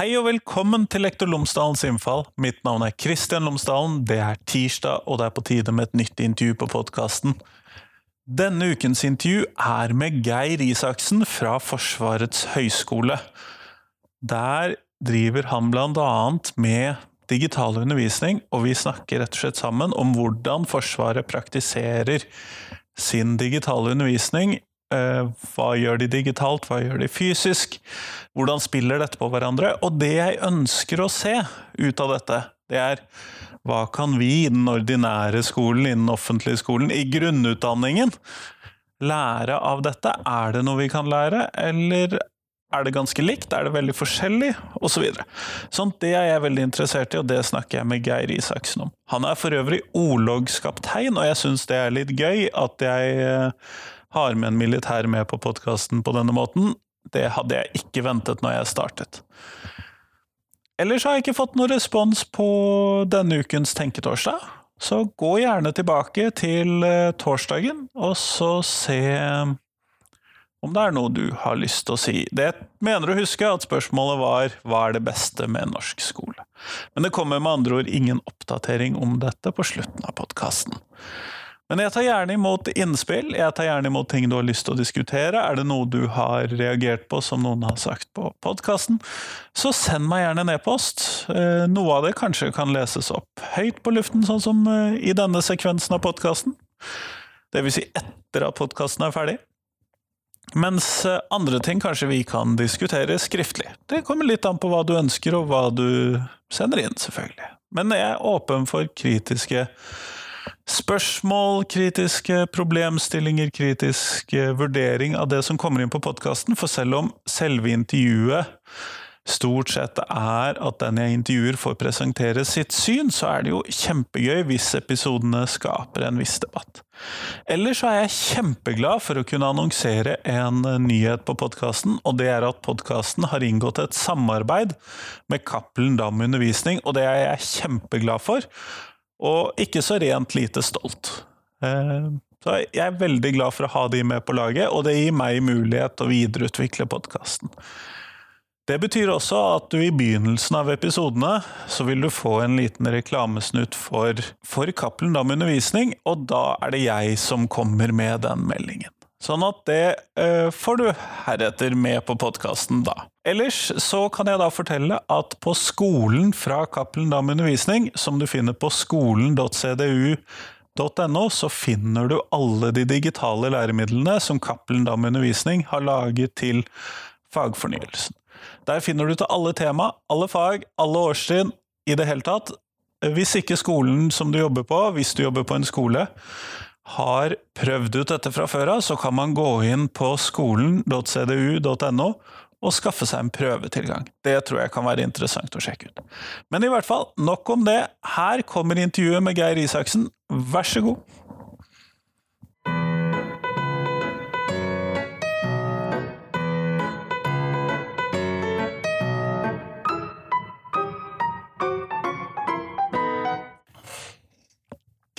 Hei og velkommen til Lektor Lomsdalens innfall. Mitt navn er Kristian Lomsdalen. Det er tirsdag, og det er på tide med et nytt intervju på podkasten. Denne ukens intervju er med Geir Isaksen fra Forsvarets høgskole. Der driver han blant annet med digital undervisning, og vi snakker rett og slett sammen om hvordan Forsvaret praktiserer sin digitale undervisning hva gjør de digitalt, hva gjør de fysisk? Hvordan spiller dette på hverandre? Og det jeg ønsker å se ut av dette, det er hva kan vi i den ordinære skolen, i den offentlige skolen, i grunnutdanningen lære av dette? Er det noe vi kan lære, eller er det ganske likt? Er det veldig forskjellig? Og så videre. Sånn, det er jeg veldig interessert i, og det snakker jeg med Geir Isaksen om. Han er for øvrig orlogskaptein, og jeg syns det er litt gøy at jeg eh, har med en militær med på podkasten på denne måten. Det hadde jeg ikke ventet når jeg startet. Ellers har jeg ikke fått noen respons på denne ukens Tenketorsdag, så gå gjerne tilbake til eh, torsdagen, og så se om det er noe du har lyst til å si. Det mener å huske at spørsmålet var hva er det beste med norsk skole? Men det kommer med andre ord ingen oppdatering om dette på slutten av podkasten. Men jeg tar gjerne imot innspill, jeg tar gjerne imot ting du har lyst til å diskutere. Er det noe du har reagert på som noen har sagt på podkasten, så send meg gjerne en e-post. Eh, noe av det kanskje kan leses opp høyt på luften, sånn som eh, i denne sekvensen av podkasten. Det vil si etter at podkasten er ferdig. Mens eh, andre ting kanskje vi kan diskutere skriftlig. Det kommer litt an på hva du ønsker, og hva du sender inn, selvfølgelig. Men jeg er åpen for kritiske spørsmål, kritiske problemstillinger, kritisk vurdering av det som kommer inn på podkasten. For selv om selve intervjuet stort sett er at den jeg intervjuer får presentere sitt syn, så er det jo kjempegøy hvis episodene skaper en viss debatt. Ellers så er jeg kjempeglad for å kunne annonsere en nyhet på podkasten, og det er at podkasten har inngått et samarbeid med Cappelen Dam Undervisning, og det er jeg kjempeglad for og ikke så rent lite stolt. Eh, så jeg er veldig glad for å ha de med på laget, og det gir meg mulighet til å videreutvikle podkasten. Det betyr også at du i begynnelsen av episodene så vil du få en liten reklamesnutt for, for Cappelen Dam Undervisning, og da er det jeg som kommer med den meldingen. Sånn at det eh, får du heretter med på podkasten da. Ellers så kan jeg da fortelle at på skolen fra Cappelen Dam Undervisning, som du finner på skolen.cdu.no, så finner du alle de digitale læremidlene som Cappelen Dam Undervisning har laget til fagfornyelsen. Der finner du til alle tema, alle fag, alle årstrinn, i det hele tatt. Hvis ikke skolen som du jobber på, hvis du jobber på en skole, har prøvd ut dette fra før av, så kan man gå inn på skolen.cdu.no og skaffe seg en prøvetilgang. Det tror jeg kan være interessant å sjekke ut. Men i hvert fall, nok om det. Her kommer intervjuet med Geir Isaksen. Vær så god.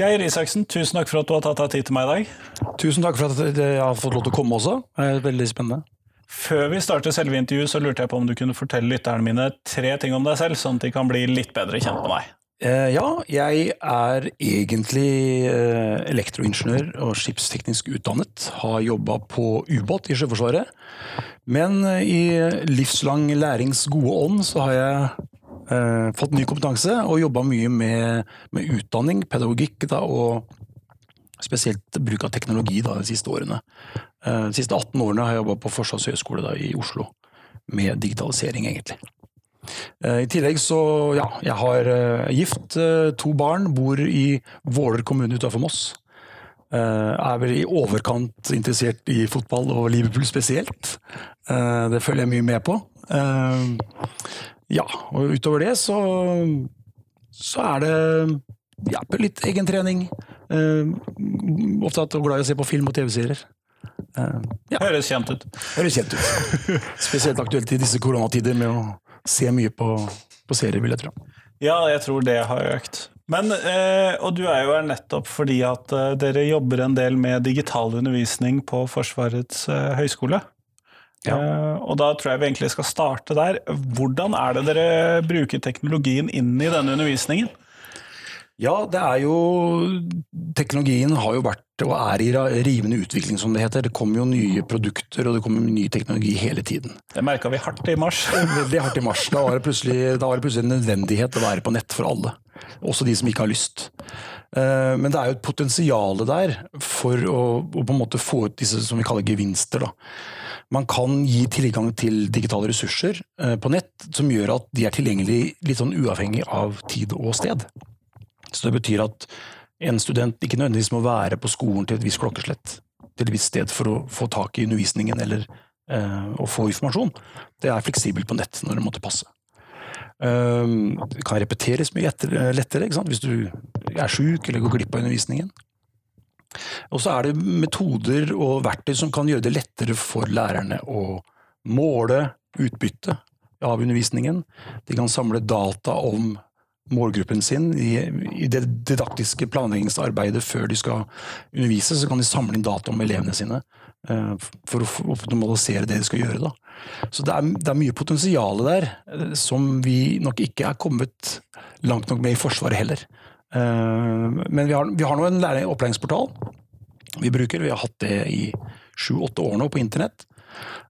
Geir Isaksen, tusen takk for at du har tatt deg tid til meg i dag. Tusen takk for at jeg har fått lov til å komme også. Det er veldig spennende. Før vi starter selve intervjuet, så lurte jeg på om du kunne fortelle lytterne mine tre ting om deg selv, sånn at de kan bli litt bedre kjent med deg. Eh, ja, jeg er egentlig eh, elektroingeniør og skipsteknisk utdannet. Har jobba på ubåt i Sjøforsvaret. Men eh, i livslang lærings gode ånd så har jeg eh, fått ny kompetanse og jobba mye med, med, utdanning, pedagogikk da, og spesielt bruk av teknologi da, de siste årene. Eh, de siste 18 årene har jeg jobba på Forsvarets høgskole i Oslo med digitalisering, egentlig. Eh, I tillegg så, ja, jeg har uh, gift, uh, to barn, bor i Våler kommune utenfor Moss. Uh, er vel i overkant interessert i fotball og Liverpool spesielt. det følger jeg mye med på. Ja, og utover det så, så er det ja, litt egentrening. Uh, opptatt og glad i å se på film og TV-serier. Uh, ja. Høres kjent ut. Høres kjent ut. Spesielt aktuelt i disse koronatider med å se mye på, på serier, vil jeg tro. Ja, jeg tror det har økt. Men, eh, og du er jo her nettopp fordi at dere jobber en del med digital undervisning på Forsvarets høgskole. Ja. Eh, og da tror jeg vi egentlig skal starte der. Hvordan er det dere bruker teknologien inn i denne undervisningen? Ja, det er jo Teknologien har jo vært og er i rivende utvikling, som det heter. Det kommer jo nye produkter og det kommer ny teknologi hele tiden. Det merka vi hardt i mars. Veldig hardt i mars. Da var det plutselig, da var det plutselig en nødvendighet å være på nett for alle. Også de som ikke har lyst. Eh, Men det er jo et potensial der for å, på en måte få ut disse som vi kaller gevinster. Da. Man kan gi tilgang til digitale ressurser eh, på nett som gjør at de er tilgjengelige litt sånn uavhengig av tid og sted. Så det betyr at en student ikke nødvendigvis må være på skolen til et visst klokkeslett, til et visst sted for å få tak i undervisningen eller eh, å få informasjon. Det er fleksibelt på nett når det måtte passe. Um, det kan repeteres mye lettere ikke sant? hvis du er sjuk eller går glipp av undervisningen. Og så er det metoder og verktøy som kan gjøre det lettere for lærerne å måle utbytte av undervisningen. De kan samle data om målgruppen sin i, det didaktiske planleggingsarbeidet før de skal undervise. Så kan de samle inn data om elevene sine eh, for å optimalisere det de skal gjøre. Da. Så det er, det er mye potensial der eh, som vi nok ikke er kommet langt nok med i Forsvaret heller. Eh, Men vi har, vi har nå en læring- opplæringsportal vi bruker. Vi har hatt det i sju-åtte år nå på internett.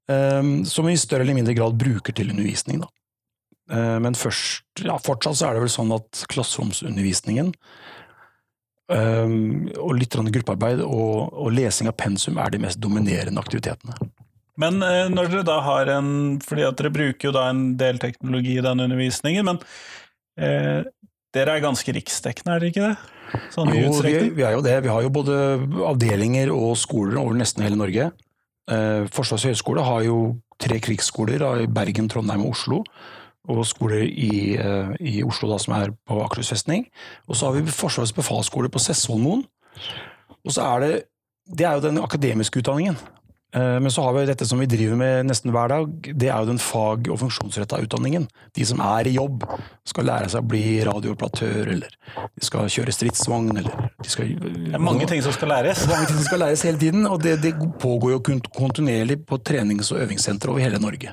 Som vi i større eller mindre grad bruker til undervisning. Da. Eh, Men først, ja, fortsatt så er det vel sånn at klasseromsundervisningen um, og litt gruppearbeid og, og lesing av pensum er de mest dominerende aktivitetene. Men eh, når dere da har en Fordi at dere bruker jo da en del teknologi i den undervisningen, men eh, dere er ganske riksdekkende, er dere ikke det? Sånn Jo, vi, vi er jo det. Vi har jo både avdelinger og skoler over nesten hele Norge. Eh, Forsvarets høgskole har jo tre krigsskoler i Bergen, Trondheim og Oslo. Og skoler i, eh, i Oslo da, som er på Akershus festning. Og så har vi Forsvarets befalsskole på Sessvollmoen. Og så er det Det er jo den akademiske utdanningen. Eh, Men så har vi dette som vi driver med nesten hver dag. Det er jo den fag- og funksjonsretta utdanningen. De som er i jobb, skal lære seg å bli radiooperatør, eller de skal kjøre stridsvogn, eller de skal Det er mange ting som skal læres. mange ting som skal læres hele tiden, og det, det pågår jo kontinuerlig på trenings- og øvingssenter over hele Norge.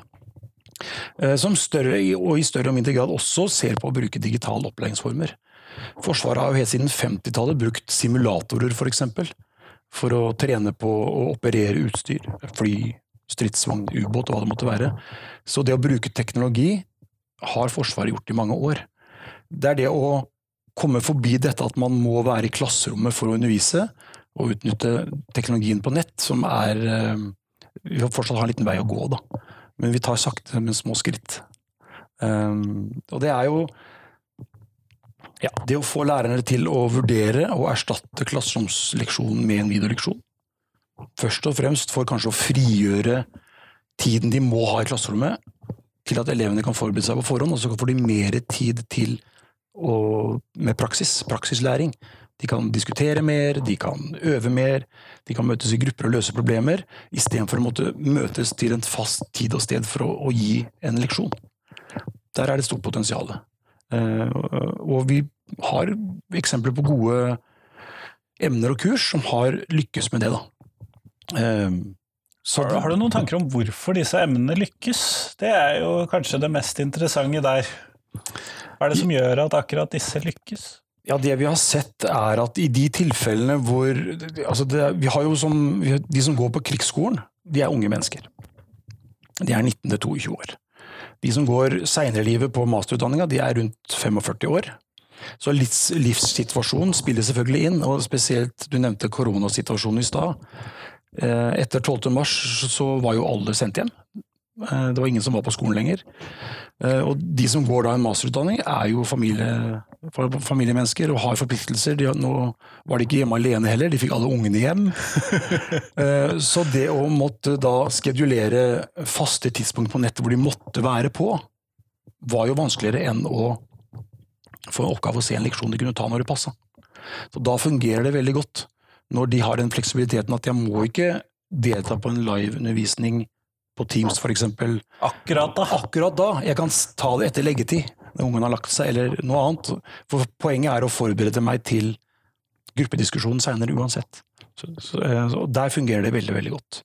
Eh, Som større og i større og mindre grad også ser på å bruke digitale opplæringsformer. Forsvaret har jo helt siden 50-tallet brukt simulatorer for eksempel, for å trene på å operere utstyr, fly, stridsvogn, ubåt og hva det måtte være. Så det å bruke teknologi har Forsvaret gjort i mange år. Det er det å komme forbi dette at man må være i klasserommet for å undervise, og utnytte teknologien på nett, som er eh, Vi fortsatt har en liten vei å gå, da. Men vi tar sakte, men små skritt. Um, og det er jo ja, det å få lærerne til å vurdere og erstatte klasseromsleksjonen med en videoleksjon. Først og fremst for kanskje å frigjøre tiden de må ha i klasserommet, til at elevene kan forberede seg på forhånd, og så får de mer tid til å, med praksis, praksislæring. De kan diskutere mer, de kan øve mer, de kan møtes i grupper og løse problemer, istedenfor å måtte møtes til en fast tid og sted for å, å gi en leksjon. Der er det stort potensial. Eh, og vi har eksempler på gode emner og kurs som har lykkes med det. Da. Eh, så Har, har du noen tanker om hvorfor disse emnene lykkes? Det er jo kanskje det mest interessante der. Hva er det som gjør at akkurat disse lykkes? Ja, Det vi har sett er at i de tilfellene hvor altså det, vi har jo som, De som går på krigsskolen, de er unge mennesker. De er 19 til 22 år. De som går seinere i livet på masterutdanninga, de er rundt 45 år. Så livs, livssituasjonen spiller selvfølgelig inn, og spesielt Du nevnte koronasituasjonen i stad. Eh, Etter 12. mars så var jo alle sendt hjem. Eh, Det var ingen som var på skolen lenger. Eh, Og de som går da en masterutdanning, er jo familie, familiemennesker og har forpliktelser. De, nå var de ikke hjemme alene heller, de fikk alle ungene hjem. Eh, Så det å måtte da skedulere faste tidspunkt på nettet hvor de måtte være på, var jo vanskeligere enn å få en oppgave å se en leksjon de kunne ta når det passa. Så da fungerer det veldig godt. Når de har den fleksibiliteten at jeg må ikke delta på en liveundervisning på Teams f.eks. Akkurat da. akkurat da. Jeg kan ta det etter leggetid, når ungen har lagt seg, eller noe annet. For poenget er å forberede meg til gruppediskusjonen seinere uansett. Så, så, eh, så der fungerer det veldig, veldig godt.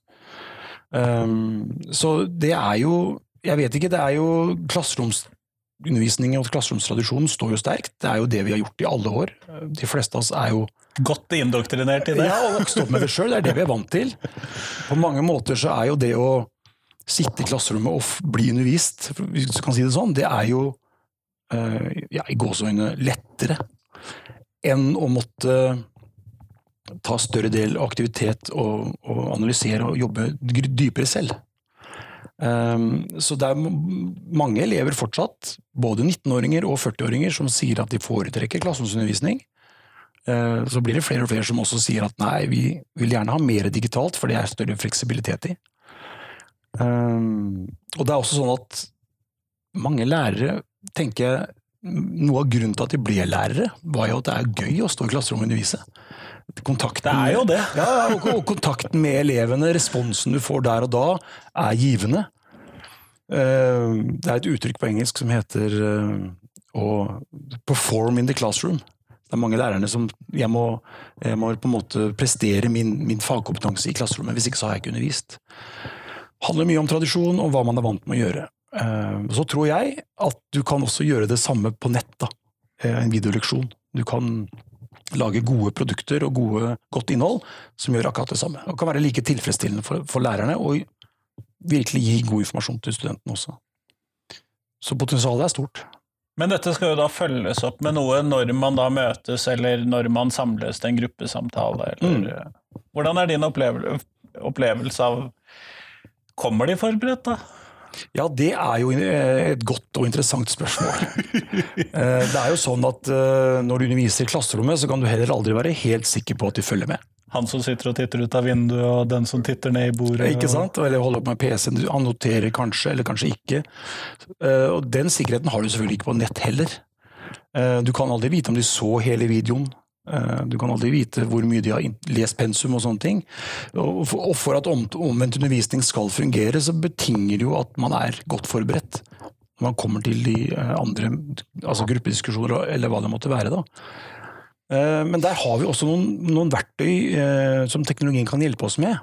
Um, så det er jo Jeg vet ikke, det er jo klasseromsundervisning og klasseromstradisjonen står jo sterkt. Det er jo det vi har gjort i alle år. De fleste av oss er jo Godt indoktrinert i det. Ja, og vokst opp med det sjøl. Det er det vi er vant til. På mange måter så er jo det å sitte i klasserommet og bli undervist, hvis du kan si det sånn, det er jo ja, i gåseøyne lettere enn å måtte ta større del av aktivitet og, og analysere og jobbe dypere selv. Um, så det er mange elever fortsatt, både 19-åringer og 40-åringer, som sier at de foretrekker klasseromsundervisning. Eh, Så blir det flere og flere som også sier at nei, vi vil gjerne ha mer digitalt, for det er større fleksibilitet i. Um, og det er også sånn at mange lærere tenker jeg, Noe av grunnen til at de ble lærere, var jo at det er gøy å stå i klasserommet og undervise. Kontakten Det er jo det. Ja, og kontakten med elevene, responsen du får der og da, er givende. Eh, Det er et uttrykk på engelsk som heter eh, å perform in the classroom. Det er mange lærerne som jeg må, jeg må på en måte prestere min, min fagkompetanse i klasserommet, hvis ikke så har jeg ikke undervist. Det handler mye om tradisjon og hva man er vant med å gjøre. Eh, Så tror jeg at du kan også gjøre det samme på nett, da. Eh, en videoleksjon. Du kan lage gode produkter og gode, godt innhold som gjør akkurat det samme. Og kan være like tilfredsstillende for, for lærerne og virkelig gi god informasjon til studentene også. Så potensialet er stort. Men dette skal jo da følges opp med noe når man da møtes, eller når man samles til en gruppesamtale, eller mm. Hvordan er din opplevelse av Kommer de forberedt, da? Ja, det er jo eh, et godt og interessant spørsmål. Eh, Det er jo sånn at eh, når du underviser i klasserommet, så kan du heller aldri være helt sikker på at de følger med. Han som sitter og titter ut av vinduet, og den som titter ned i bordet. Ikke sant? Eller holder opp med PC-en. Du annoterer kanskje, eller kanskje ikke. Og den sikkerheten har du selvfølgelig ikke på nett heller. Du kan aldri vite om de så hele videoen. Eh, Du kan aldri vite hvor mye de har lest pensum og sånne ting. Og for- at omvendt undervisning skal fungere, så betinger det jo at man er godt forberedt. Når man kommer til de eh, andre altså gruppediskusjoner, eller hva det måtte være. da. Eh, Men der har vi også noen, noen verktøy som teknologien kan hjelpe oss med.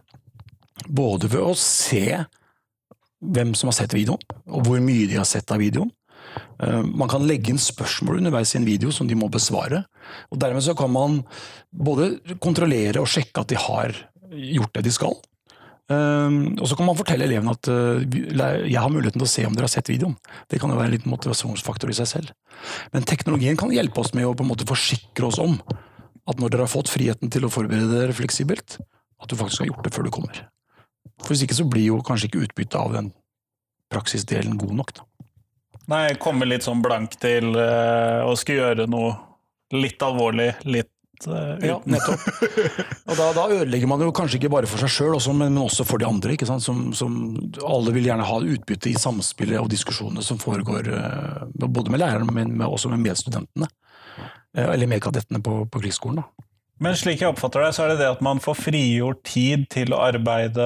Både ved å se hvem som har sett videoen, og hvor mye de har sett av videoen. Eh, Man kan legge inn spørsmål underveis i en video som de må besvare. Og Dermed så kan man både kontrollere og sjekke at de har gjort det de skal. Eh, Og så kan man fortelle elevene at eh, jeg har muligheten til å se om dere har sett videoen. Det kan jo være en liten motivasjonsfaktor i seg selv. Men teknologien kan hjelpe oss med å på en måte forsikre oss om at når dere har fått friheten til å forberede dere fleksibelt, at du faktisk har gjort det før du kommer. For Hvis ikke så blir jo kanskje ikke utbyttet av den praksisdelen god nok. Da. Nei, komme litt sånn blank til eh, å skulle gjøre noe litt alvorlig, litt Uten. Ja, nettopp. Og da, da ødelegger man jo kanskje ikke bare for seg sjøl, men, men også for de andre. ikke sant? Som, som alle vil gjerne ha utbytte i samspillet og diskusjonene som foregår uh, både med læreren, men med, også med medstudentene. Eh, Eller medkadettene på, på krigsskolen. da. Men slik jeg oppfatter det, så er det det at man får frigjort tid til å arbeide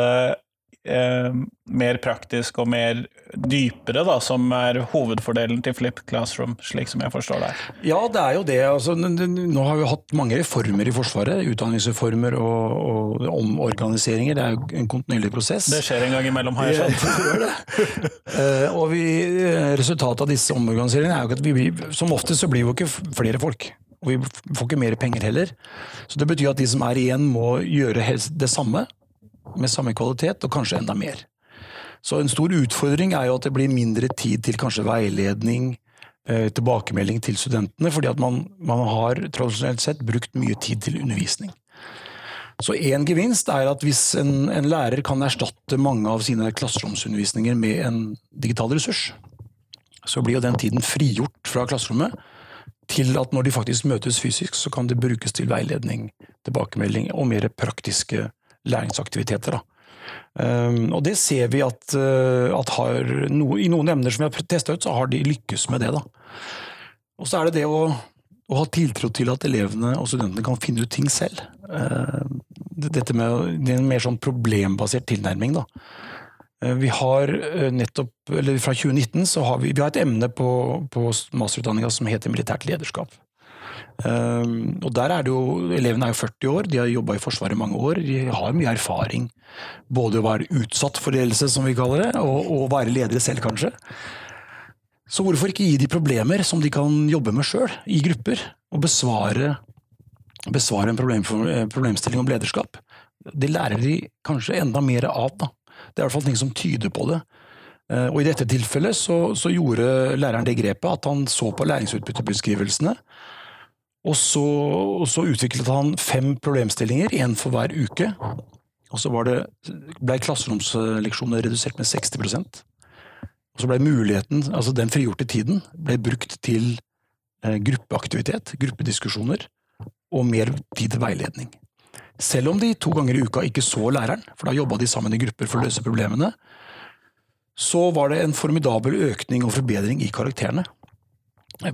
eh, mer praktisk og mer dypere, da, som er hovedfordelen til Flip Classroom, slik som jeg forstår det. Ja, det er jo det. Altså, nå har vi hatt mange reformer i Forsvaret. Utdanningsreformer og, og omorganiseringer. Det er jo en kontinuerlig prosess. Det skjer en gang imellom, har jeg skjønt. Eh, og vi, eh, resultatet av disse omorganiseringene er jo at vi blir, som oftest så blir jo ikke flere folk. Og vi får ikke mer penger heller. Så det betyr at de som er igjen må gjøre det samme, med samme kvalitet, og kanskje enda mer. Så en stor utfordring er jo at det blir mindre tid til kanskje veiledning, eh, tilbakemelding til studentene, fordi at man, man har tradisjonelt sett brukt mye tid til undervisning. Så én gevinst er at hvis en, en lærer kan erstatte mange av sine klasseromsundervisninger med en digital ressurs, så blir jo den tiden frigjort fra klasserommet til at når de faktisk møtes fysisk, så kan det brukes til veiledning, tilbakemelding og mer praktiske læringsaktiviteter. Da. Um, og det ser vi at, uh, at no, i noen emner som vi har testa ut, så har de lykkes med det. Da. Og så er det det å, å ha tiltro til at elevene og studentene kan finne ut ting selv. Uh, dette med det en mer sånn problembasert tilnærming. da. Eh, Vi har eh, nettopp, eller Fra 2019 så har vi, vi har et emne på, på masterutdanninga som heter militært lederskap. Um, og der er det jo, Elevene er jo 40 år, de har jobba i Forsvaret i mange år. De har mye erfaring. Både å være utsatt for ledelse, som vi kaller det, og å være ledere selv, kanskje. Så hvorfor ikke gi de problemer som de kan jobbe med sjøl, i grupper? Og besvare, besvare en problem, problemstilling om lederskap. Det lærer de kanskje enda mer av. da. Det er i hvert fall ting som tyder på det. Eh, og I dette tilfellet så, så gjorde læreren det grepet at han så på læringsutbyttebeskrivelsene og så, og så, utviklet han fem problemstillinger, én for hver uke. Og så det, ble klasseromsleksjonene redusert med 60% Og så ble muligheten, altså den frigjorte tiden, ble brukt til eh, gruppeaktivitet, gruppediskusjoner, og mer tid til veiledning. Selv om de to ganger i uka ikke så læreren, for da jobba de sammen i grupper for å løse problemene, så var det en formidabel økning og forbedring i karakterene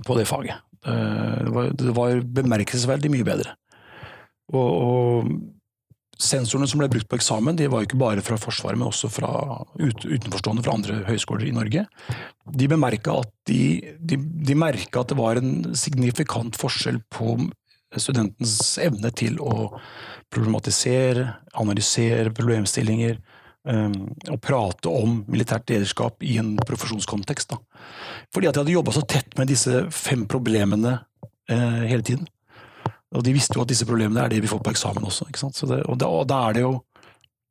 på det faget. Eh, det var, det var bemerkelsesverdig mye bedre. Og, og, sensorene som ble brukt på eksamen, de var ikke bare fra Forsvaret, men også fra ut, utenforstående fra andre høyskoler i Norge. De bemerka at, de, de, de at det var en signifikant forskjell på studentens evne til å problematisere, analysere problemstillinger, um, og prate om militært lederskap i en profesjonskontekst. Da. Fordi at de hadde jobba så tett med disse fem problemene uh, hele tiden. Og de visste jo at disse problemene er det vi får på eksamen også. Det, og, da, da, er det jo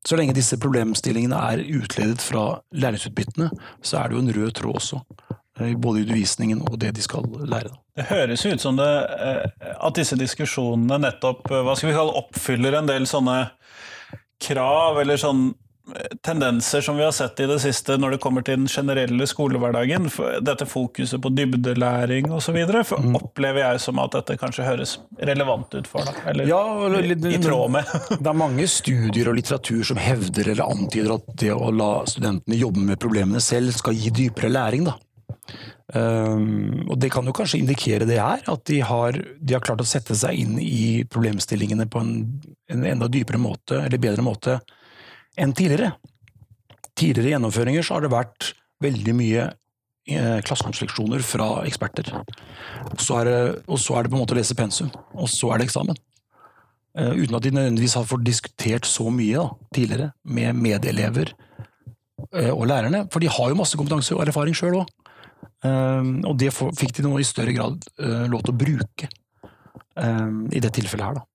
Så lenge disse problemstillingene er utledet fra læringsutbyttene, så er det jo en rød tråd også. Eh, både i undervisningen og det de skal lære. Det høres ut som det, eh, at disse diskusjonene nettopp hva skal vi kalle, oppfyller en del sånne krav, eller sånn tendenser som vi har sett i det siste når det kommer til den generelle skolehverdagen. Dette fokuset på dybdelæring osv. Mm. Opplever jeg som at dette kanskje høres relevant ut for deg? Eller ja, i tråd med? det er mange studier og litteratur som hevder eller antyder at det å la studentene jobbe med problemene selv skal gi dypere læring. da. Um, og Det kan jo kanskje indikere det her, at de har, de har klart å sette seg inn i problemstillingene på en, en enda dypere måte, eller bedre måte, enn tidligere. Tidligere gjennomføringer så har det vært veldig mye eh, klasseromsleksjoner fra eksperter. Og så, det, og så, er det, på en måte å lese pensum, og så er det eksamen. Uh, uten at de nødvendigvis har fått diskutert så mye da, tidligere med medelever uh, og lærerne. For de har jo masse kompetanse og erfaring sjøl òg. Og det fikk de nå i større grad lov til å bruke i det tilfellet her. da.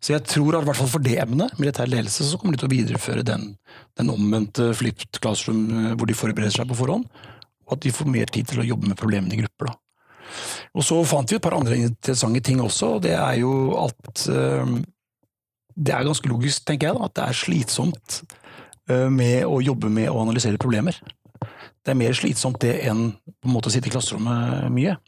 Så jeg tror at i hvert fall for det emnet, militær ledelse, så kommer de til å videreføre den, den omvendte flipped classroom eh, hvor de forbereder seg på forhånd, og at de får mer tid til å jobbe med problemene i grupper. da. Og så fant vi et par andre interessante ting også, og det er jo at øh, Det er ganske logisk, tenker jeg, da, at det er slitsomt øh, med å jobbe med å analysere problemer. Det er mer slitsomt det enn på en måte å sitte i klasserommet mye.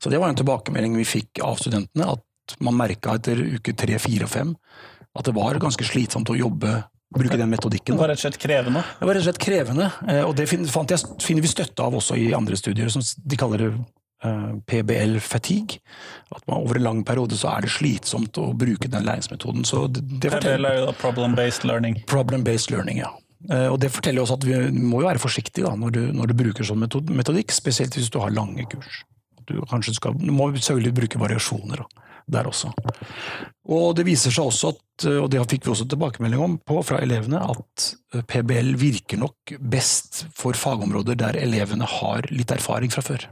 Så det var en tilbakemelding vi fikk av studentene, at man merka etter uke tre, fire og fem at det var ganske slitsomt å jobbe bruke den metodikken. Det var rett og slett krevende? Det var rett og slett krevende, eh, og det fant jeg, finner vi støtte av også i andre studier, som de kaller det eh, PBL fatigue. At man over en lang periode så er det slitsomt å bruke den læringsmetoden. PBL er jo da problem-based learning. Problem-based learning, ja. Eh, og Det forteller oss at vi må jo være forsiktige da, når, du, når du bruker sånn metodikk, spesielt hvis du har lange kurs. Du, skal, du må selvfølgelig bruke variasjoner. Der også. Og det viser seg også at, og det fikk vi også tilbakemelding om på fra elevene, at PBL virker nok best for fagområder der elevene har litt erfaring fra før.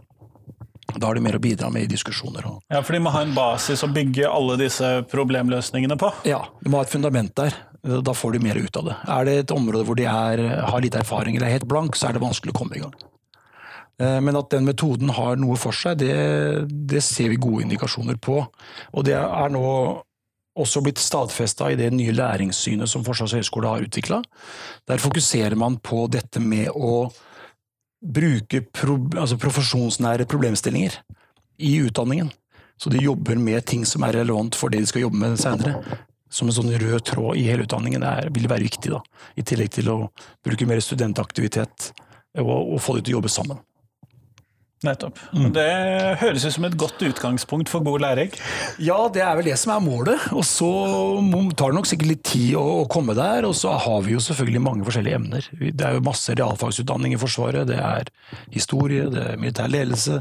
Da har de mer å bidra med i diskusjoner. Ja, For de må ha en basis å bygge alle disse problemløsningene på? Ja, de må ha et fundament der. Da får de mer ut av det. Er det et område hvor de er, har litt erfaring eller er helt blank, så er det vanskelig å komme i gang. Eh, men at den metoden har noe for seg, det, det, ser vi gode indikasjoner på. Og det er nå også blitt stadfesta i det nye læringssynet som Forsvarets høgskole har utvikla. Der fokuserer man på dette med å bruke pro, altså profesjonsnære problemstillinger i utdanningen. Så de jobber med ting som er relevant for det de skal jobbe med seinere. Som en sånn rød tråd i hele utdanningen det vil være viktig. da, I tillegg til å bruke mer studentaktivitet og, og få de til å jobbe sammen. Nettopp. Mm. Det høres ut som et godt utgangspunkt for god læring. Ja, det er vel det som er målet. Og så tar det nok sikkert litt tid å, å komme der. Og så har vi jo selvfølgelig mange forskjellige emner. Det er jo masse realfagsutdanning i Forsvaret. Det er historie, det er militær ledelse.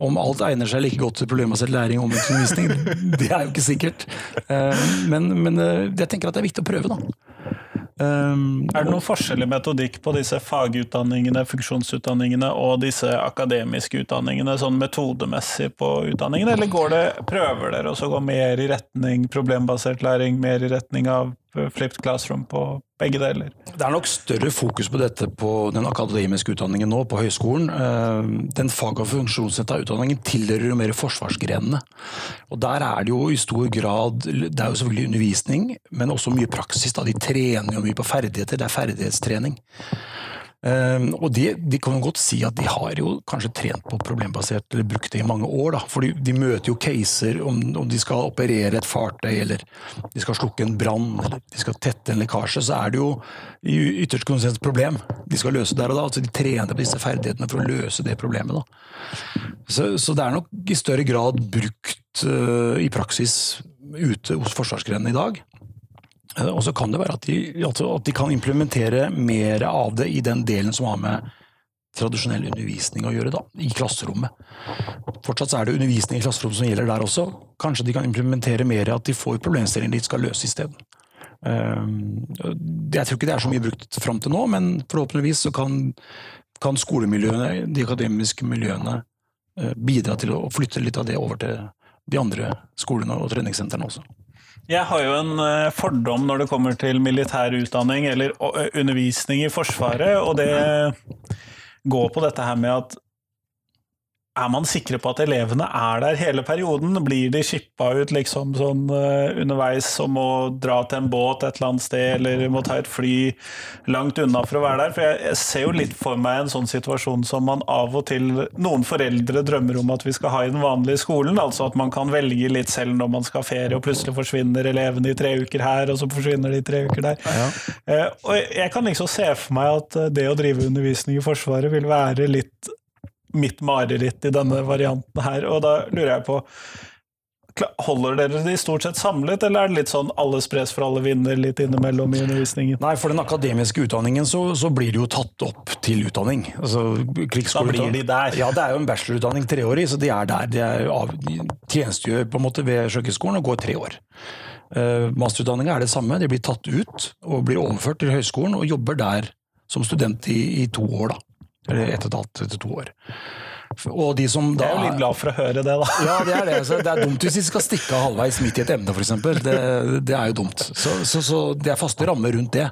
Om alt egner seg like godt til problembasert læring og omvendt det er jo ikke sikkert. Eh, men, men eh, jeg tenker at det er viktig å prøve, da. Um, er det noen forskjell i metodikk på disse fagutdanningene, funksjonsutdanningene og disse akademiske utdanningene, sånn metodemessig på utdanningene, eller det, prøver dere å gå mer i retning problembasert læring, mer i retning av flipped classroom på begge deler? Det er nok større fokus på dette på den akademiske utdanningen nå, på høyskolen. Eh, den fag- og funksjonsretta utdanningen tilhører jo mer forsvarsgrenene. Og der er det jo i stor grad Det er jo selvfølgelig undervisning, men også mye praksis. Da. De trener jo mye på ferdigheter. Det er ferdighetstrening. Um, og de, de, kan jo godt si at de har jo kanskje trent på problembasert, eller brukt det i mange år. da, for de, møter jo caser om, om, de skal operere et fartøy, eller de skal slukke en brann, eller de skal tette en lekkasje. Så er det jo i ytterste konsekvens problem de skal løse der og da. altså De trener på disse ferdighetene for å løse det problemet. da. Så, så det er nok i større grad brukt uh, i praksis ute hos forsvarsgrenene i dag. Eh, og så kan det være at de, altså at de, kan implementere mer av det i den delen som har med tradisjonell undervisning å gjøre, da, i klasserommet. Fortsatt er det undervisning i klasserommet som gjelder der også. Kanskje de kan implementere mer at de får problemstillinger de skal løse isteden. Eh, jeg tror ikke det er så mye brukt fram til nå, men forhåpentligvis så kan, kan skolemiljøene, de akademiske miljøene, eh, bidra til å flytte litt av det over til de andre skolene og treningssentrene også. Jeg har jo en eh, fordom når det kommer til militær utdanning eller undervisning i Forsvaret, og det går på dette her med at er man sikre på at elevene er der hele perioden? Blir de skippa ut liksom sånn uh, underveis og må dra til en båt et eller annet sted, eller må ta et fly langt unna for å være der? For jeg, jeg, ser jo litt for meg en sånn situasjon som man av og til Noen foreldre drømmer om at vi skal ha i den vanlige skolen, altså at man kan velge litt selv når man skal ha ferie, og plutselig forsvinner elevene i tre uker her, og så forsvinner de i tre uker der. Ja. Uh, og jeg kan liksom se for meg at det å drive undervisning i Forsvaret vil være litt mitt mareritt i denne varianten her. Og da lurer jeg på Holder dere de stort sett samlet, eller er det litt sånn alle spres for alle vinner litt innimellom i undervisningen? Nei, for den akademiske utdanningen så, så blir det jo tatt opp til utdanning. Altså, da blir de der? Ja, det er jo en bachelorutdanning treårig, så de er der. De, er av, de tjenestegjør på en måte ved Sjøkrigsskolen og går tre år. Uh, Masterutdanninga er det samme, de blir tatt ut og blir overført til høyskolen og jobber der som student i, i to år. da. Eller ett og et halvt til to år. Og de som da, jeg er litt glad for å høre det, da. Ja, det er det. Så det er dumt hvis de skal stikke av halvveis midt i et emne, f.eks. Det, det er jo dumt. Så, så, så, det er faste rammer rundt det.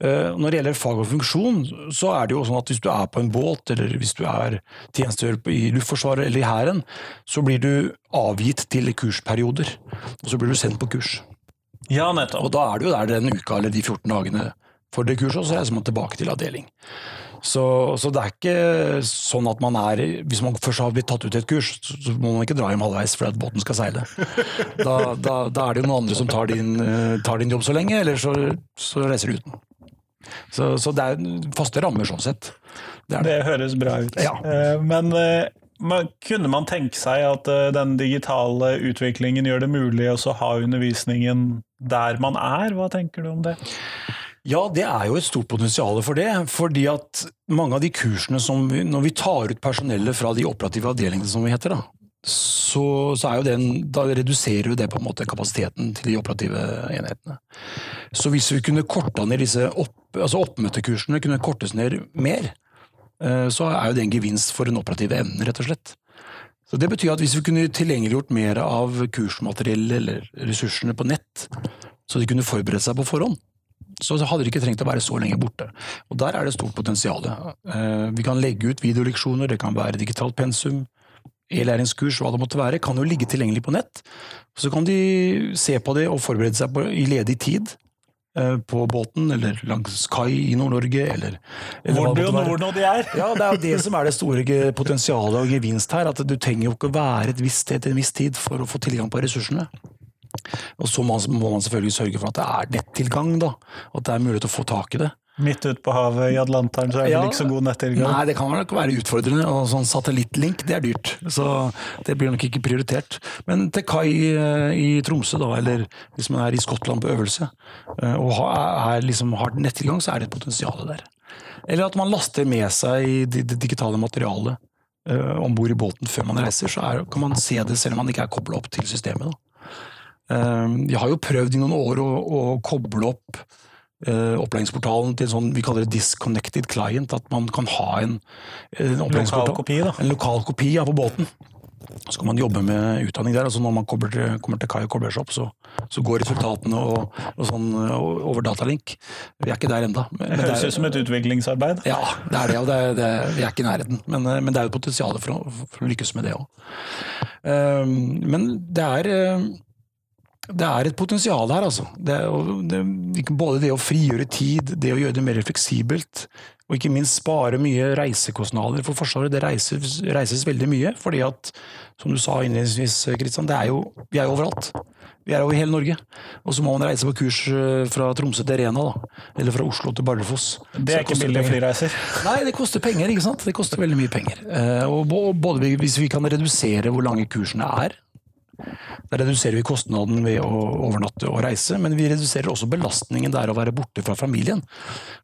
Eh, når det gjelder fag og funksjon, så er det jo sånn at hvis du er på en båt, eller hvis du er tjenestegjør i Luftforsvaret eller i Hæren, så blir du avgitt til kursperioder. Og så blir du sendt på kurs. Ja, nettopp. Og da er du jo der den uka eller de 14 dagene for det kurset, og så reiser man tilbake til avdeling. Så, så, det er ikke sånn at man er Hvis man først har blitt tatt ut i et kurs, så må man ikke dra hjem halvveis fordi at båten skal seile. Da, da, da, er det jo noen andre som tar din, eh, tar din jobb så lenge, eller så, så reiser du uten. Så, så, det er faste rammer sånn sett. Det, det. det høres bra ut. Ja. Men, men eh, kunne man tenke seg at den digitale utviklingen gjør det mulig å ha undervisningen der man er? Hva tenker du om det? Ja, det er jo et stort potensial for det. fordi at mange av de kursene som vi, Når vi tar ut personellet fra de operative avdelingene, som vi heter, da, så, så den, da reduserer jo det på en måte kapasiteten til de operative enhetene. Så hvis vi kunne korta ned disse opp, altså oppmøtekursene kunne kortes ned mer, eh, så er jo det en gevinst for den operative evnen, rett og slett. Så Det betyr at hvis vi kunne tilgjengeliggjort mer av kursmateriellet eller ressursene på nett, så de kunne forberedt seg på forhånd, så hadde de ikke trengt å være så lenge borte. Og Der er det stort potensial. Eh, vi kan legge ut videoleksjoner, det kan være digitalt pensum, e-læringskurs, hva det måtte være, kan jo ligge tilgjengelig på nett. Så kan de se på det og forberede seg på, i ledig tid eh, på båten eller langs kai i Nord-Norge, eller, eller Hvor det nord når de er! ja, Det er jo det som er det store potensialet og gevinst her. At du trenger jo ikke å være et visst sted til en viss tid for å få tilgang på ressursene. Og så må man selvfølgelig sørge for at det er nettilgang, da. At det er mulighet til å få tak i det. Midt ute på havet i Atlanteren så er det ja, ikke så god nettilgang? Nei, det kan nok være utfordrende. Og sånn satellittlink, det er dyrt. Så det blir nok ikke prioritert. Men til kai eh, i Tromsø, da, eller hvis man er i Skottland på øvelse, eh, og har, liksom, har nettilgang, så er det et potensial der. Eller at man laster med seg det digitale materialet uh, om bord i båten før man reiser, så er, kan man se det selv om man ikke er kobla opp til systemet. Uh, vi har jo prøvd i noen år å, å koble opp uh, opplæringsportalen til sånn vi kaller det disconnected client. At man kan ha en, en lokal kopi, da. En lokal kopi ja, på båten. Så kan man jobbe med utdanning der. altså Når man kommer til, kommer til kai og kobler seg opp, så, så, går resultatene og, og sånn over datalink. Vi er ikke der ennå. Det høres ut som et utviklingsarbeid. Ja, det er det. det, det, Vi er ikke i nærheten. Men, men, det er jo potensial for for å lykkes med det òg. Ehm, men det er det er et potensial her, altså. Det, det, både det å frigjøre tid, det å gjøre det mer fleksibelt, og ikke minst spare mye reisekostnader for Forsvaret. Det reises, reises veldig mye, fordi at, som du sa innledningsvis, Kristian, det er jo, vi er jo overalt. Vi er over hele Norge. Og så må man reise på kurs eh, fra Tromsø til Rena, da. Eller fra Oslo til Bardufoss. Det er ikke billige flyreiser? Nei, det koster penger. ikke sant? Det koster veldig mye penger. Eh, og både hvis vi kan redusere hvor lange kursene er, da reduserer vi kostnaden ved å overnatte og reise, men vi reduserer også belastningen det er å være borte fra familien.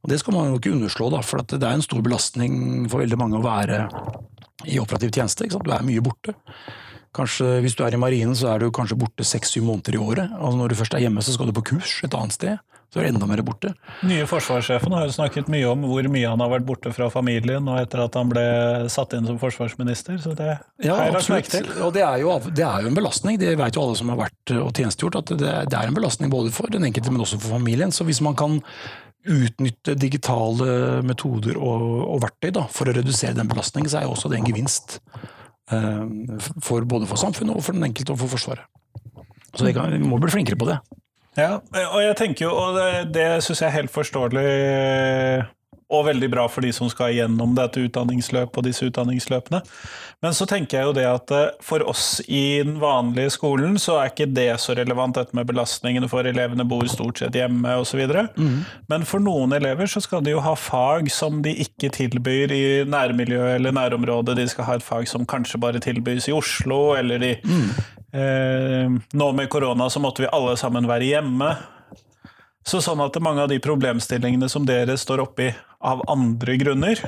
Og Det skal man jo ikke underslå, da, for det er en stor belastning for veldig mange å være i operativ tjeneste. Du er mye borte. Kanskje, hvis du er i marinen, så er du kanskje borte seks-syv måneder i året. Altså Når du først er hjemme, så skal du på kurs et annet sted så er du enda mer borte. Nye forsvarssjefen har jo snakket mye om hvor mye han har vært borte fra familien og etter at han ble satt inn som forsvarsminister. så det ja, har jeg lagt merke til. Og det er, jo, det er, jo, en belastning, det vet jo alle som har vært og tjenestegjort, at det, det er en belastning både for den enkelte, men også for familien. Så hvis man kan utnytte digitale metoder og, og verktøy da, for å redusere den belastningen, så er jo også det en gevinst. Eh, for, både for samfunnet og for den enkelte og for Forsvaret. Så vi, kan, vi må bli flinkere på det. Ja, og jeg tenker jo, og det, det syns jeg er helt forståelig og veldig bra for de som skal gjennom dette utdanningsløpet og disse utdanningsløpene. Men så tenker jeg jo det at eh, for oss i den vanlige skolen, så er ikke det så relevant, dette med belastningene, for elevene bor stort sett hjemme osv. Mm. Men for noen elever så skal de jo ha fag som de ikke tilbyr i nærmiljøet eller nærområdet. De skal ha et fag som kanskje bare tilbys i Oslo, eller de mm. Eh, nå med korona så måtte vi alle sammen være hjemme. Så sånn at mange av de problemstillingene som dere står oppi av andre grunner,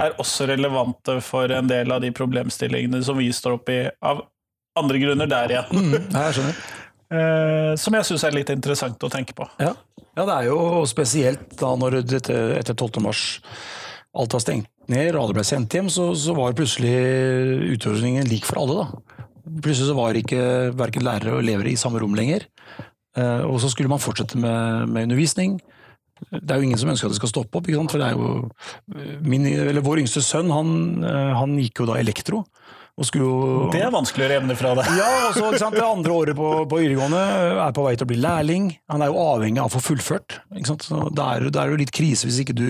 er også relevante for en del av de problemstillingene som vi står oppi av andre grunner der igjen. Mm, jeg skjønner. Eh, som jeg syns er litt interessant å tenke på. Ja. ja, det er jo spesielt da når dette etter 12. mars alt var stengt ned og alle ble sendt hjem, så, så var plutselig utfordringen lik for alle. da. Plutselig så var ikke verken lærere og elever i samme rom lenger. Eh, og så skulle man fortsette med, med undervisning. Det er jo ingen som ønsker at det skal stoppe opp. for det er jo min, eller Vår yngste sønn han, eh, han gikk jo da elektro. Jo, det er vanskelig å revne fra deg. Ja, altså, Det andre året på, på videregående er på vei til å bli lærling. Han er jo avhengig av å få fullført. Det er, det er, jo litt krise hvis ikke du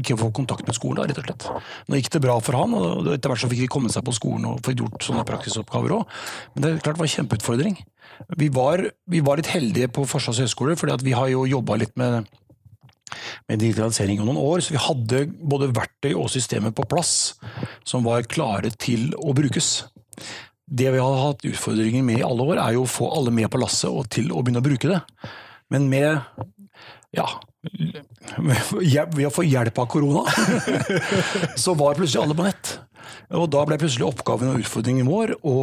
ikke får kontakt med skolen, rett og slett. Nå gikk det bra for han, og etter hvert så fikk de komme seg på skolen og få gjort sånne praktisoppgaver òg. Men det er klart det var en kjempeutfordring. Vi var, vi var litt heldige på Forsvarets høgskole, for vi har jo jobba litt med med digitalisering om noen år, så vi hadde både verktøy og systemer på plass som var klare til å brukes. Det vi har hatt utfordringer med i alle år, er jo å få alle med på lasset og til å begynne å bruke det. Men med ja, ved å få hjelp av korona, så var plutselig alle på nett. Og da ble plutselig oppgaven og utfordringen vår å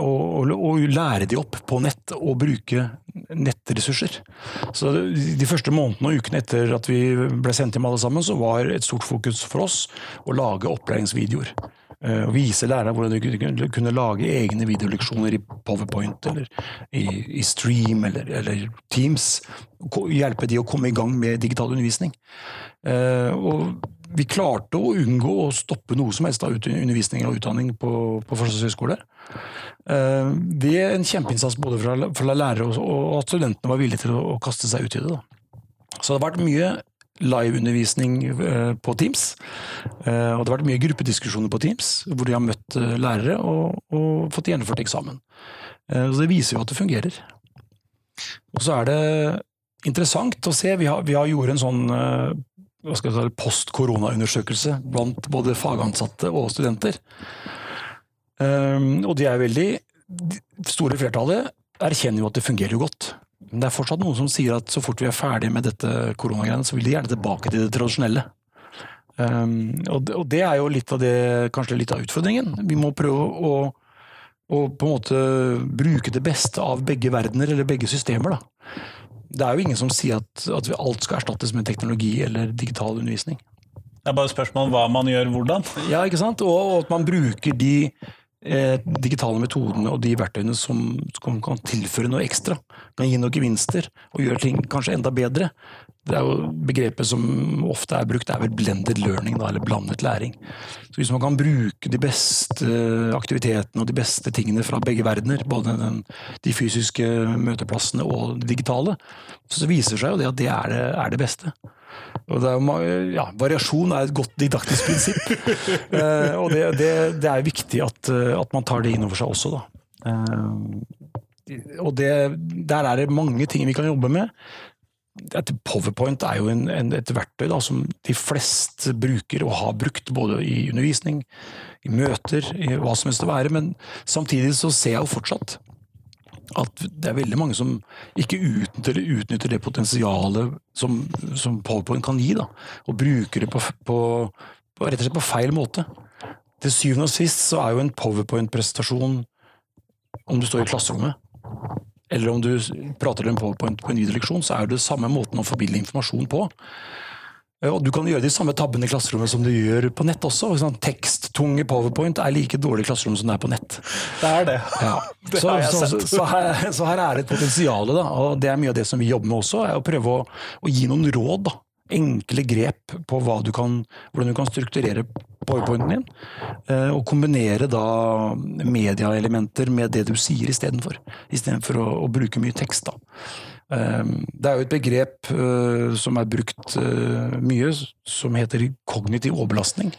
og, og, lære de opp på nett og bruke nettressurser. Så De første månedene og ukene etter at vi ble sendt hjem alle sammen, så var et stort fokus for oss å lage opplæringsvideoer. Eh, og vise lærerne hvordan de kunne lage egne videoleksjoner i Powerpoint eller i, i Stream eller, eller, Teams. Hjelpe de å komme i gang med digital undervisning. Eh, og vi klarte å unngå å stoppe noe som helst av undervisning og utdanning på, på Forsvarets høgskole. Eh, det er en kjempeinnsats både fra, fra lærere og, og, at studentene var villige til å, å kaste seg ut i det. Da. Så det har vært mye liveundervisning eh, på Teams. Eh, og det har vært mye gruppediskusjoner på Teams, hvor de har møtt lærere og, og fått gjennomført eksamen. Så det viser jo at det fungerer. Og så er det interessant å se. Vi har, vi har gjort en sånn si, post-korona-undersøkelse blant både fagansatte og studenter. Og de er veldig store flertallet erkjenner jo at det fungerer jo godt. Men det er fortsatt noen som sier at så fort vi er ferdig med dette koronagreiene, så vil de gjerne tilbake til det tradisjonelle. Um, og, det, og, det, er jo litt av det, kanskje litt av utfordringen. Vi må prøve å, å på en måte bruke det beste av begge verdener, eller begge systemer. Da. Det er jo ingen som sier at, at alt skal erstattes med teknologi eller digital undervisning. Det er bare et spørsmål om hva man gjør hvordan. Ja, ikke sant? Og, og at man bruker de digitale metodene og de verktøyene som, kan tilføre noe ekstra. Kan gi noen gevinster og gjøre ting kanskje enda bedre. Det er jo Begrepet som ofte er brukt, er vel blended learning, da, eller blandet læring. Så Hvis man kan bruke de beste aktivitetene og de beste tingene fra begge verdener, både den, de fysiske møteplassene og det digitale, så viser det seg jo det at det er det, er det beste. Og er, ja, variasjon er et godt didaktisk prinsipp. eh, og det, det, det, er viktig at, at, man tar det inn over seg også, da. Eh, og det, der er det mange ting vi kan jobbe med. PowerPoint er jo en, en, et verktøy da, som de fleste bruker og har brukt, både i undervisning, i møter, i hva som helst det være. Men samtidig så ser jeg jo fortsatt at det er veldig mange som ikke utnytter, utnytter det potensialet som, som, PowerPoint kan gi, da, og bruker det på, på, på, rett og slett på feil måte. Til syvende og sist så er jo en PowerPoint-presentasjon om du står i klasserommet, eller om du prater til en PowerPoint på en videoleksjon, så er det samme måten å formidle informasjon på. Og Du kan gjøre de samme tabbene i klasserommet som du gjør på nett også. Sånn, Teksttunge powerpoint er like dårlig i klasserommet som det er på nett. Det er det. Ja. det så, så, så, her, så her er det et potensial, og det er mye av det som vi jobber med også. er Å prøve å, å gi noen råd. da enkle grep på du kan, hvordan du kan strukturere powerpointen din. Eh, og kombinere da mediaelementer med det du sier istedenfor. Istedenfor å, å bruke mye tekst. da. Eh, det er jo et begrep eh, som er brukt mye, som heter kognitiv overbelastning.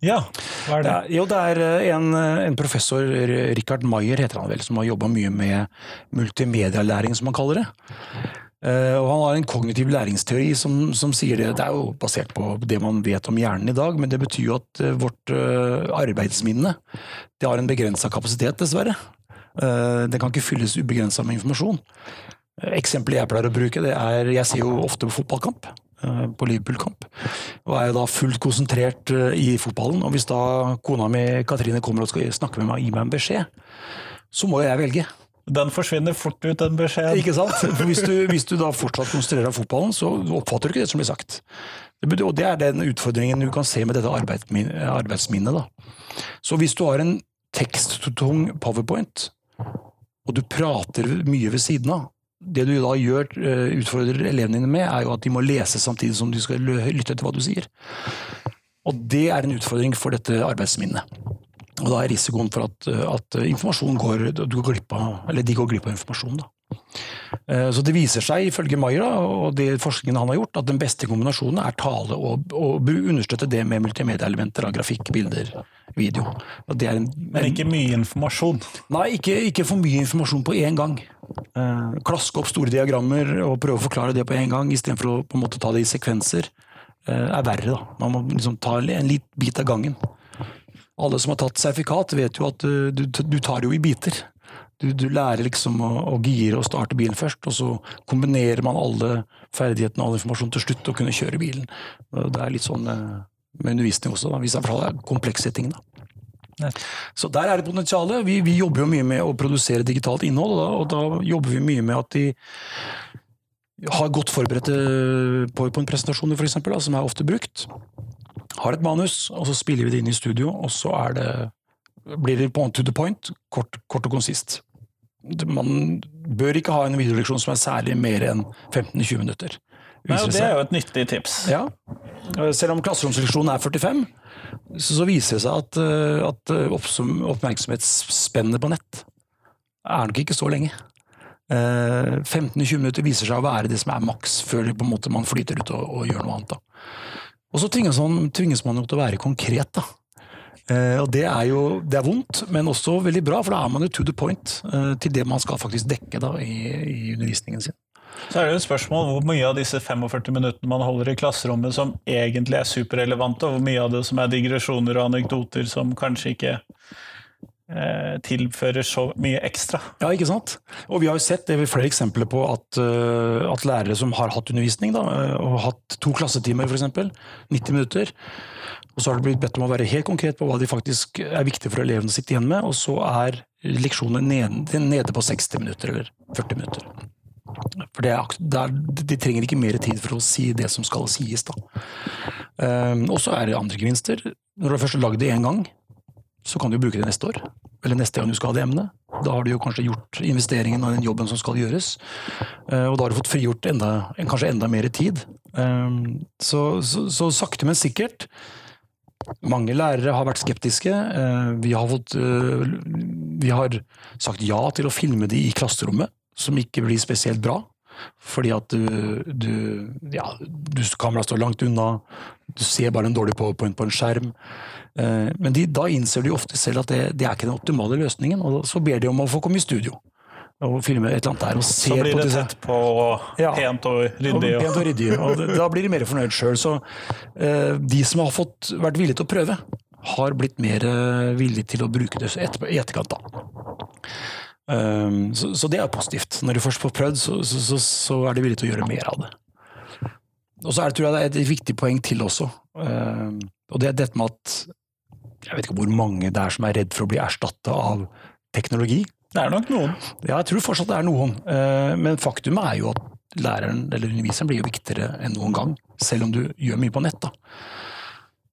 Ja, hva er det? det jo, det er en, en, professor, Richard Maier heter han vel, som har jobba mye med multimedialæring, som han kaller det. Og Han har en kognitiv læringsteori som, som, sier det. Det er jo basert på det man vet om hjernen i dag, men det betyr jo at vårt arbeidsminne det har en begrensa kapasitet, dessverre. det kan ikke fylles ubegrensa med informasjon. Eksempelet jeg pleier å bruke, det er Jeg ser jo ofte på fotballkamp. På Liverpool-kamp. Og er jo da fullt konsentrert i fotballen. Og hvis da kona mi Katrine kommer og skal snakke med meg og gi meg en beskjed, så må jeg velge. Den forsvinner fort ut, den beskjeden. Ikke sant? For hvis du, hvis du da fortsatt konsentrerer deg om fotballen, så oppfatter du ikke det som blir sagt. Og det er den utfordringen du kan se med dette arbeidsminnet. Da. Så hvis du har en teksttung powerpoint, og du prater mye ved siden av, det du da gjør, eh, utfordrer elevene dine med, er jo at de må lese samtidig som de skal lytte til hva du sier. Og det er en utfordring for dette arbeidsminnet. Og da er risikoen for at, at informasjon går, går glipp av, eller de går glipp av informasjon. Da. Eh, så det viser seg, ifølge Maira og det forskningen han har gjort, at den beste kombinasjonen er tale og, og understøtte det med multimedieelementer av grafikk, bilder, video. En, Men ikke mye informasjon? Nei, ikke, ikke for mye informasjon på én gang. Eh, klaske opp store diagrammer og prøve å forklare det på én gang, istedenfor å på en måte ta det i sekvenser, eh, er verre. Da. Man må liksom ta en litt bit av gangen. Alle som har tatt sertifikat, vet jo at du, du, du tar jo i biter. Du, du lærer liksom å, å, gire og starte bilen først, og så kombinerer man alle ferdighetene og all informasjon til slutt og kunne kjøre bilen. Det er litt sånn eh, med undervisning også, da, hvis det er komplekse ting. da. Så der er det potensialet. Vi, vi, jobber jo mye med å produsere digitalt innhold, og da, og da jobber vi mye med at de har godt forberedte PowerPoint-presentasjoner, f.eks., som er ofte brukt har et manus, og så spiller vi det inn i studio, og så det, blir det point to the point, kort, kort og konsist. Man bør ikke ha en videoleksjon som er særlig mer enn 15-20 minutter. Nei, og Det er jo et nyttig tips. Ja. Selv om klasseromsleksjonen er 45, så viser det seg at, eh, at oppmerksomhetsspennet på nett er nok ikke så lenge. 15-20 eh, minutter viser seg å være det som er maks, før man flyter ut og, og gjør noe annet. Da. Og så tvinges man, tvinges man jo til å være konkret, da. Eh, og det er jo det er vondt, men også veldig bra, for da er man jo to the point eh, til det man skal faktisk dekke da, i, i, undervisningen sin. Så er det et spørsmål hvor mye av disse 45 minuttene man holder i klasserommet som egentlig er superrelevante, og hvor mye av det som er digresjoner og anekdoter som kanskje ikke eh, tilfører så mye ekstra. Ja, ikke sant? Og vi har jo sett det ved flere eksempler på at, eh, at lærere som har hatt undervisning, da, eh, og hatt to klassetimer f.eks., 90 minutter, og så har de blitt bedt om å være helt konkret på hva de faktisk er viktig for elevene å sitte igjen med, og så er leksjonen nede, nede på 60 minutter eller 40 minutter. For det er, det er, De trenger ikke mer tid for å si det som skal sies. da. Um, og så er det andre gevinster. Når du først har lagd det én gang, så kan du bruke det neste år. Eller neste gang du skal ha det emnet. Da har du jo kanskje gjort investeringen og den jobben som skal gjøres. Uh, og da har du fått frigjort enda, kanskje enda mer tid. Um, så, så, så sakte, men sikkert mange lærere har vært skeptiske. Vi har, fått, vi har sagt ja til å filme de i klasserommet som ikke blir spesielt bra. Fordi at du, du ja, du, kameraet står langt unna, du ser bare en dårlig powerpoint på en skjerm. Eh, men de, da innser de ofte selv at det, det, er ikke den optimale løsningen, og så ber de om å få komme i studio. Og filme et eller annet der. Og så blir det tett på ja, pent og ryddig. Og, pent og ryddig, og da blir de mer fornøyd sjøl. Så eh, de som har fått, vært villige til å prøve, har blitt mer eh, villige til å bruke det i etterkant. da. Um, så, så, det er positivt. Når du først får prøvd, så, så, så, er de villige til å gjøre mer av det. Og så er det, tror jeg det er et viktig poeng til også. Um, og det er dette med at jeg vet ikke hvor mange det er som er redd for å bli erstatta av teknologi. Det er nok noen. Ja, jeg tror fortsatt det er noen. Uh, men faktum er jo at læreren eller underviseren blir jo viktigere enn noen gang. Selv om du gjør mye på nett. da.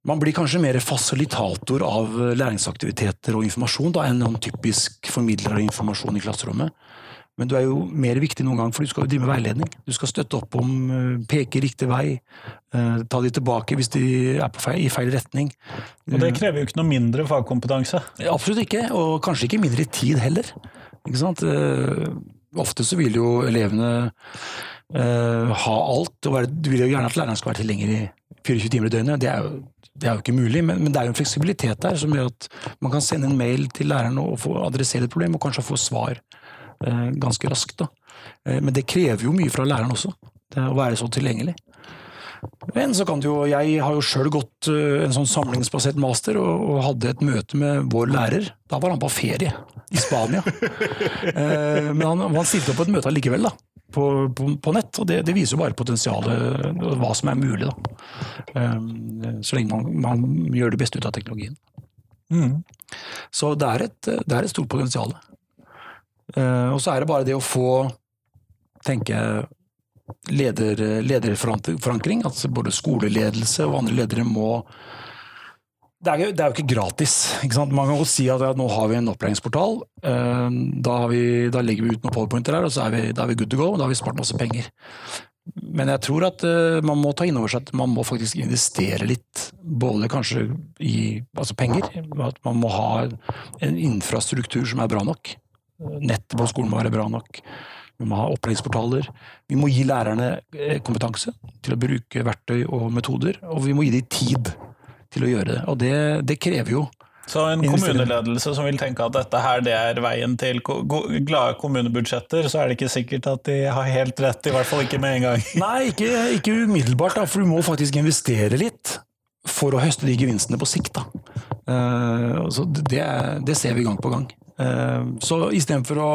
Man blir kanskje mer fasilitator av læringsaktiviteter og informasjon da, enn noen typisk formidler av informasjon i klasserommet. Men du er jo mer viktig noen gang, for du skal jo drive med veiledning. Du skal støtte opp om, eh, peke riktig vei, eh, ta de tilbake hvis de er feil, i feil retning. Og det krever jo ikke noe mindre fagkompetanse? Absolutt ikke, og kanskje ikke mindre tid heller. Ikke sant? Eh, ofte så vil jo elevene ha alt, og du vil jo gjerne at læreren skal være tilgjengelig 24 timer i døgnet. Det er jo det er jo ikke mulig, men, men, det er jo en fleksibilitet der som gjør at man kan sende en mail til læreren og få adressere et problem, og kanskje få svar eh, ganske raskt. Da. Eh, men det krever jo mye fra læreren også, å være så tilgjengelig. Men så kan du jo, jeg har jo sjøl gått uh, en sånn samlingsbasert master, og, og, hadde et møte med vår lærer. Da var han på ferie i Spania. uh, men han, han stilte opp på et møte allikevel, da på, på, på, nett. Og det, det, viser jo bare potensialet, hva som er mulig. Da. Um, så lenge man, man, gjør det beste ut av teknologien. Mm. Så det er, et, det er, et, stort potensial. Uh, og så er det bare det å få tenke leder, lederforankring. Altså både skoleledelse og andre ledere må det er, jo, det er, jo ikke gratis. Ikke Man kan godt si at ja, nå har vi en opplæringsportal. Eh, da, vi, da legger vi ut noen powerpointer der, og så er vi, da er vi good to go. Og Da har vi spart masse penger. Men jeg tror at uh, man må ta inn over seg at man må faktisk investere litt. Både kanskje i altså penger, at man må ha en infrastruktur som er bra nok. Nettet på skolen må være bra nok. Vi må ha opplæringsportaler. Vi må gi lærerne eh, kompetanse til å bruke verktøy og metoder, og vi må gi dem tid til å gjøre det. Og det, det krever jo så en kommuneledelse som vil tenke at dette her det er veien til glade kommunebudsjetter, så er det ikke sikkert at de har helt rett, i hvert fall ikke med en gang. Nei, ikke, ikke umiddelbart, da, for du må faktisk investere litt for å høste de gevinstene på sikt. Uh, det, det, ser vi gang på gang. Uh, så istedenfor å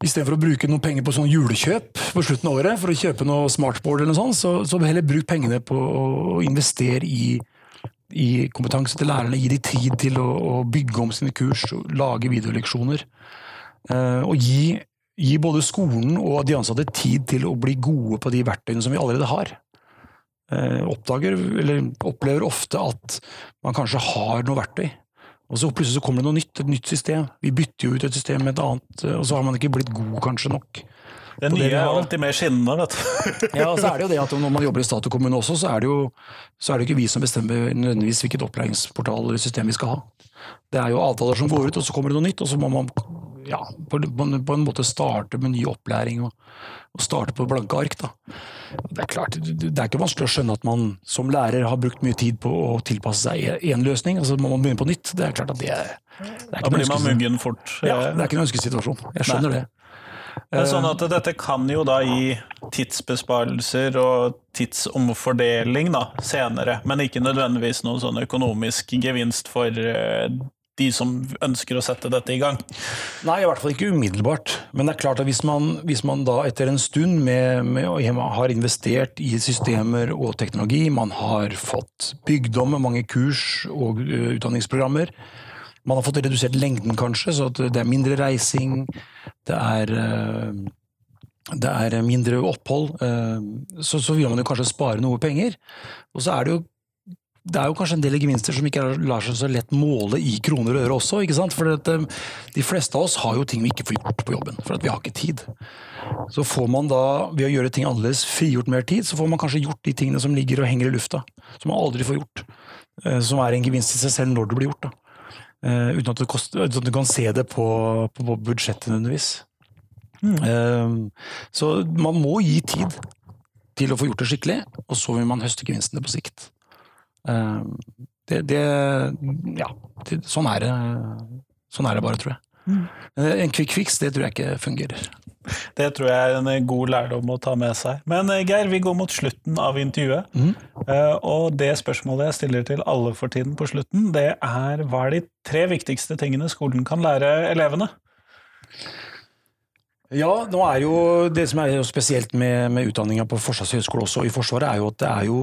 Istedenfor å bruke noen penger på sånn julekjøp på slutten av året, for å kjøpe noe smartboard, eller noe sånt, så, så heller bruk pengene på å investere i, i kompetanse til lærerne. Gi dem tid til å, å, bygge om sine kurs, lage videoleksjoner. Eh, og gi, gi, både skolen og de ansatte tid til å bli gode på de verktøyene som vi allerede har. Eh, oppdager, eller opplever ofte at man kanskje har noe verktøy, og så plutselig så kommer det noe nytt, et nytt system. Vi bytter jo ut et system med et annet, og så har man ikke blitt god kanskje nok. Det nye det er alltid mer skinnende, vet du. ja, og så er det jo det at Når man jobber i stat og kommune også, så er det jo så er det ikke vi som bestemmer nødvendigvis hvilket opplæringsportal eller system vi skal ha. Det er jo avtaler som går ut, og så kommer det noe nytt, og så må man ja, på, på, en måte starte med ny opplæring og, og starte på blanke ark. Da. Det er klart, det er ikke vanskelig å skjønne at man som lærer har brukt mye tid på å tilpasse seg én løsning, og så må man begynne på nytt. Det er klart at det det er Da blir man muggen fort. Ja, det er ikke en ønskesituasjon. Jeg skjønner Nei. det. Det er sånn at Dette kan jo da gi tidsbesparelser og tidsomfordeling da, senere, men ikke nødvendigvis noen sånn økonomisk gevinst for eh, de som ønsker å sette dette i gang? Nei, i hvert fall ikke umiddelbart. Men det er klart at hvis man, hvis man da etter en stund med, med, har investert i systemer og teknologi, man har fått bygd om mange kurs og uh, utdanningsprogrammer, man har fått redusert lengden kanskje, så det er mindre reising, det er uh, det er mindre opphold, uh, så, så vil man jo kanskje spare noe penger. Og så er det jo det er jo kanskje en del gevinster som ikke lar seg så lett måle i kroner og øre også. ikke sant? For at, eh, De fleste av oss har jo ting vi ikke får gjort på jobben, for at vi har ikke tid. Så får man da, ved å gjøre ting annerledes, frigjort mer tid, så får man kanskje gjort de tingene som ligger og henger i lufta. Som man aldri får gjort. Eh, som er en gevinst i seg selv når det blir gjort. da. Eh, uten at koster, uten at du kan se det på, på, på budsjettet nødvendigvis. Mm. Så man må gi tid til å få gjort det skikkelig, og så vil man høste gevinstene på sikt. Eh, det, det Ja, det, sånn, er det, sånn er det bare, tror jeg. Mm. En quick fix, det tror jeg ikke fungerer. Det tror jeg er en god lærdom å ta med seg. Men eh, Geir, vi går mot slutten av intervjuet. Mm. Og det spørsmålet jeg stiller til alle for tiden på slutten, det er hva er de tre viktigste tingene skolen kan lære elevene? Ja, nå er jo det som er spesielt med, med utdanninga på Forsvarets høgskole også i Forsvaret, er jo at det er jo,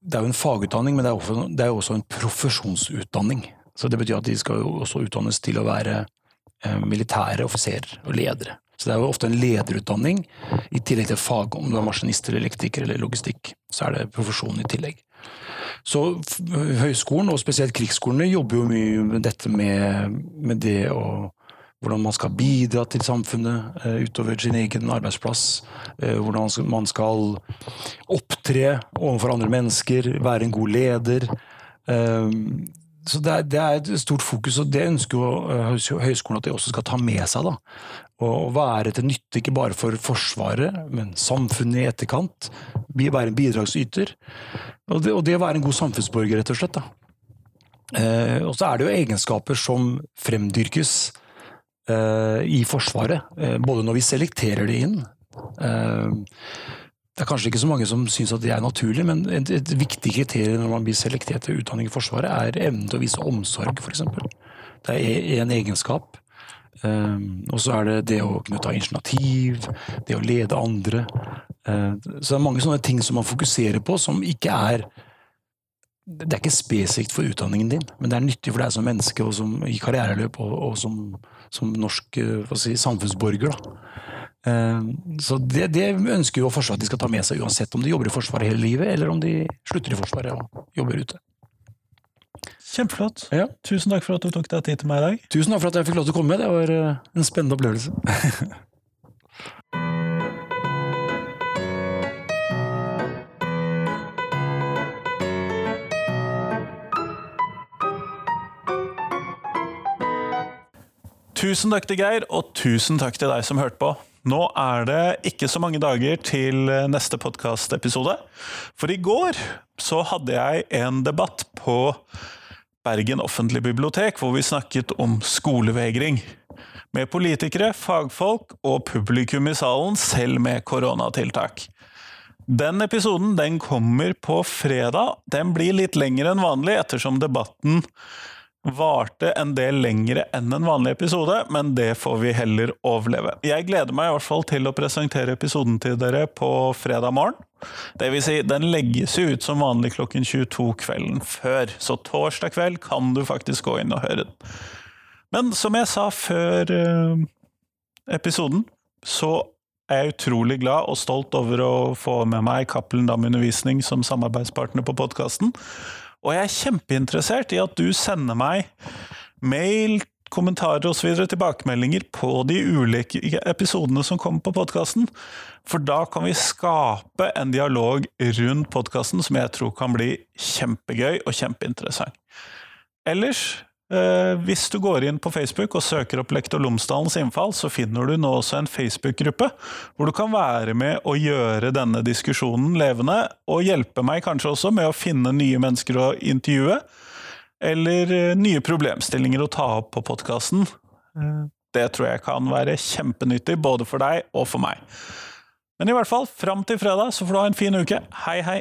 det er jo en fagutdanning, men det er, også, det er jo også en profesjonsutdanning. Så det betyr at de skal jo også utdannes til å være eh, militære offiserer og ledere. Så det er jo ofte en lederutdanning, i tillegg til fag, om du er maskinist eller elektriker eller logistikk. Så er det profesjon i tillegg. Så høyskolen, og spesielt krigsskolene, jobber jo mye med dette med, med det å hvordan man skal bidra til samfunnet uh, utover sin egen arbeidsplass. Uh, hvordan man skal opptre overfor andre mennesker, være en god leder. Uh, så det er, et stort fokus, og det ønsker jo høyskolen at de også skal ta med seg. da. Og være til nytte ikke bare for Forsvaret, men samfunnet i etterkant. Være en bidragsyter. Og det, og det å være en god samfunnsborger, rett og slett. da. og så er det jo egenskaper som fremdyrkes Eh, i Forsvaret, eh, både når vi selekterer det inn eh, det er kanskje ikke så mange som syns at det er naturlig, men et, et viktig kriterium når man blir selektert til utdanning i Forsvaret, er evnen til å vise omsorg, f.eks. Det er en egenskap. Og så er det det å kunne ta initiativ, det å lede andre. Så det er mange sånne ting som man fokuserer på, som ikke er Det er ikke spesifikt for utdanningen din, men det er nyttig for deg som menneske og som, i karriereløp og, og som som norsk eh, si, samfunnsborger. Eh, så det, det, ønsker jo Forsvaret at de skal ta med seg, uansett om de jobber i Forsvaret hele livet, eller om de slutter i Forsvaret og jobber ute. Kjempeflott. Ja. Tusen takk for at du tok deg tid til meg i dag. Tusen takk for at jeg fikk lov til å komme. Det var eh, en spennende opplevelse. Tusen takk til Geir, og tusen takk til deg som hørte på. Nå er det ikke så mange dager til neste podkastepisode. For i går så hadde jeg en debatt på Bergen offentlige bibliotek hvor vi snakket om skolevegring. Med politikere, fagfolk og publikum i salen, selv med koronatiltak. Den episoden den kommer på fredag. Den blir litt lengre enn vanlig ettersom debatten varte en del lengre enn en vanlig episode, men det får vi heller overleve. Jeg gleder meg i hvert fall til å presentere episoden til dere på fredag morgen. Det vil si, den legges ut som vanlig klokken 22 kvelden før, så torsdag kveld kan du faktisk gå inn og høre den. Men som jeg sa før eh, episoden, så er jeg utrolig glad og stolt over å få med meg Cappelen Dam Undervisning som samarbeidspartner på podkasten. Og jeg er kjempeinteressert i at du sender meg mail, kommentarer osv. tilbakemeldinger på de ulike episodene som kommer på podkasten. For da kan vi skape en dialog rundt podkasten som jeg tror kan bli kjempegøy og kjempeinteressant. Ellers hvis du går inn på Facebook og søker opp Lektor Lomsdalens innfall, så finner du nå også en Facebook-gruppe hvor du kan være med og gjøre denne diskusjonen levende, og hjelpe meg kanskje også med å finne nye mennesker å intervjue, eller eh, nye problemstillinger å ta opp på podkasten. Eh, det tror jeg kan være kjempenyttig, både for deg og for meg. Men i hvert fall, fram til fredag så får du ha en fin uke. Hei, hei!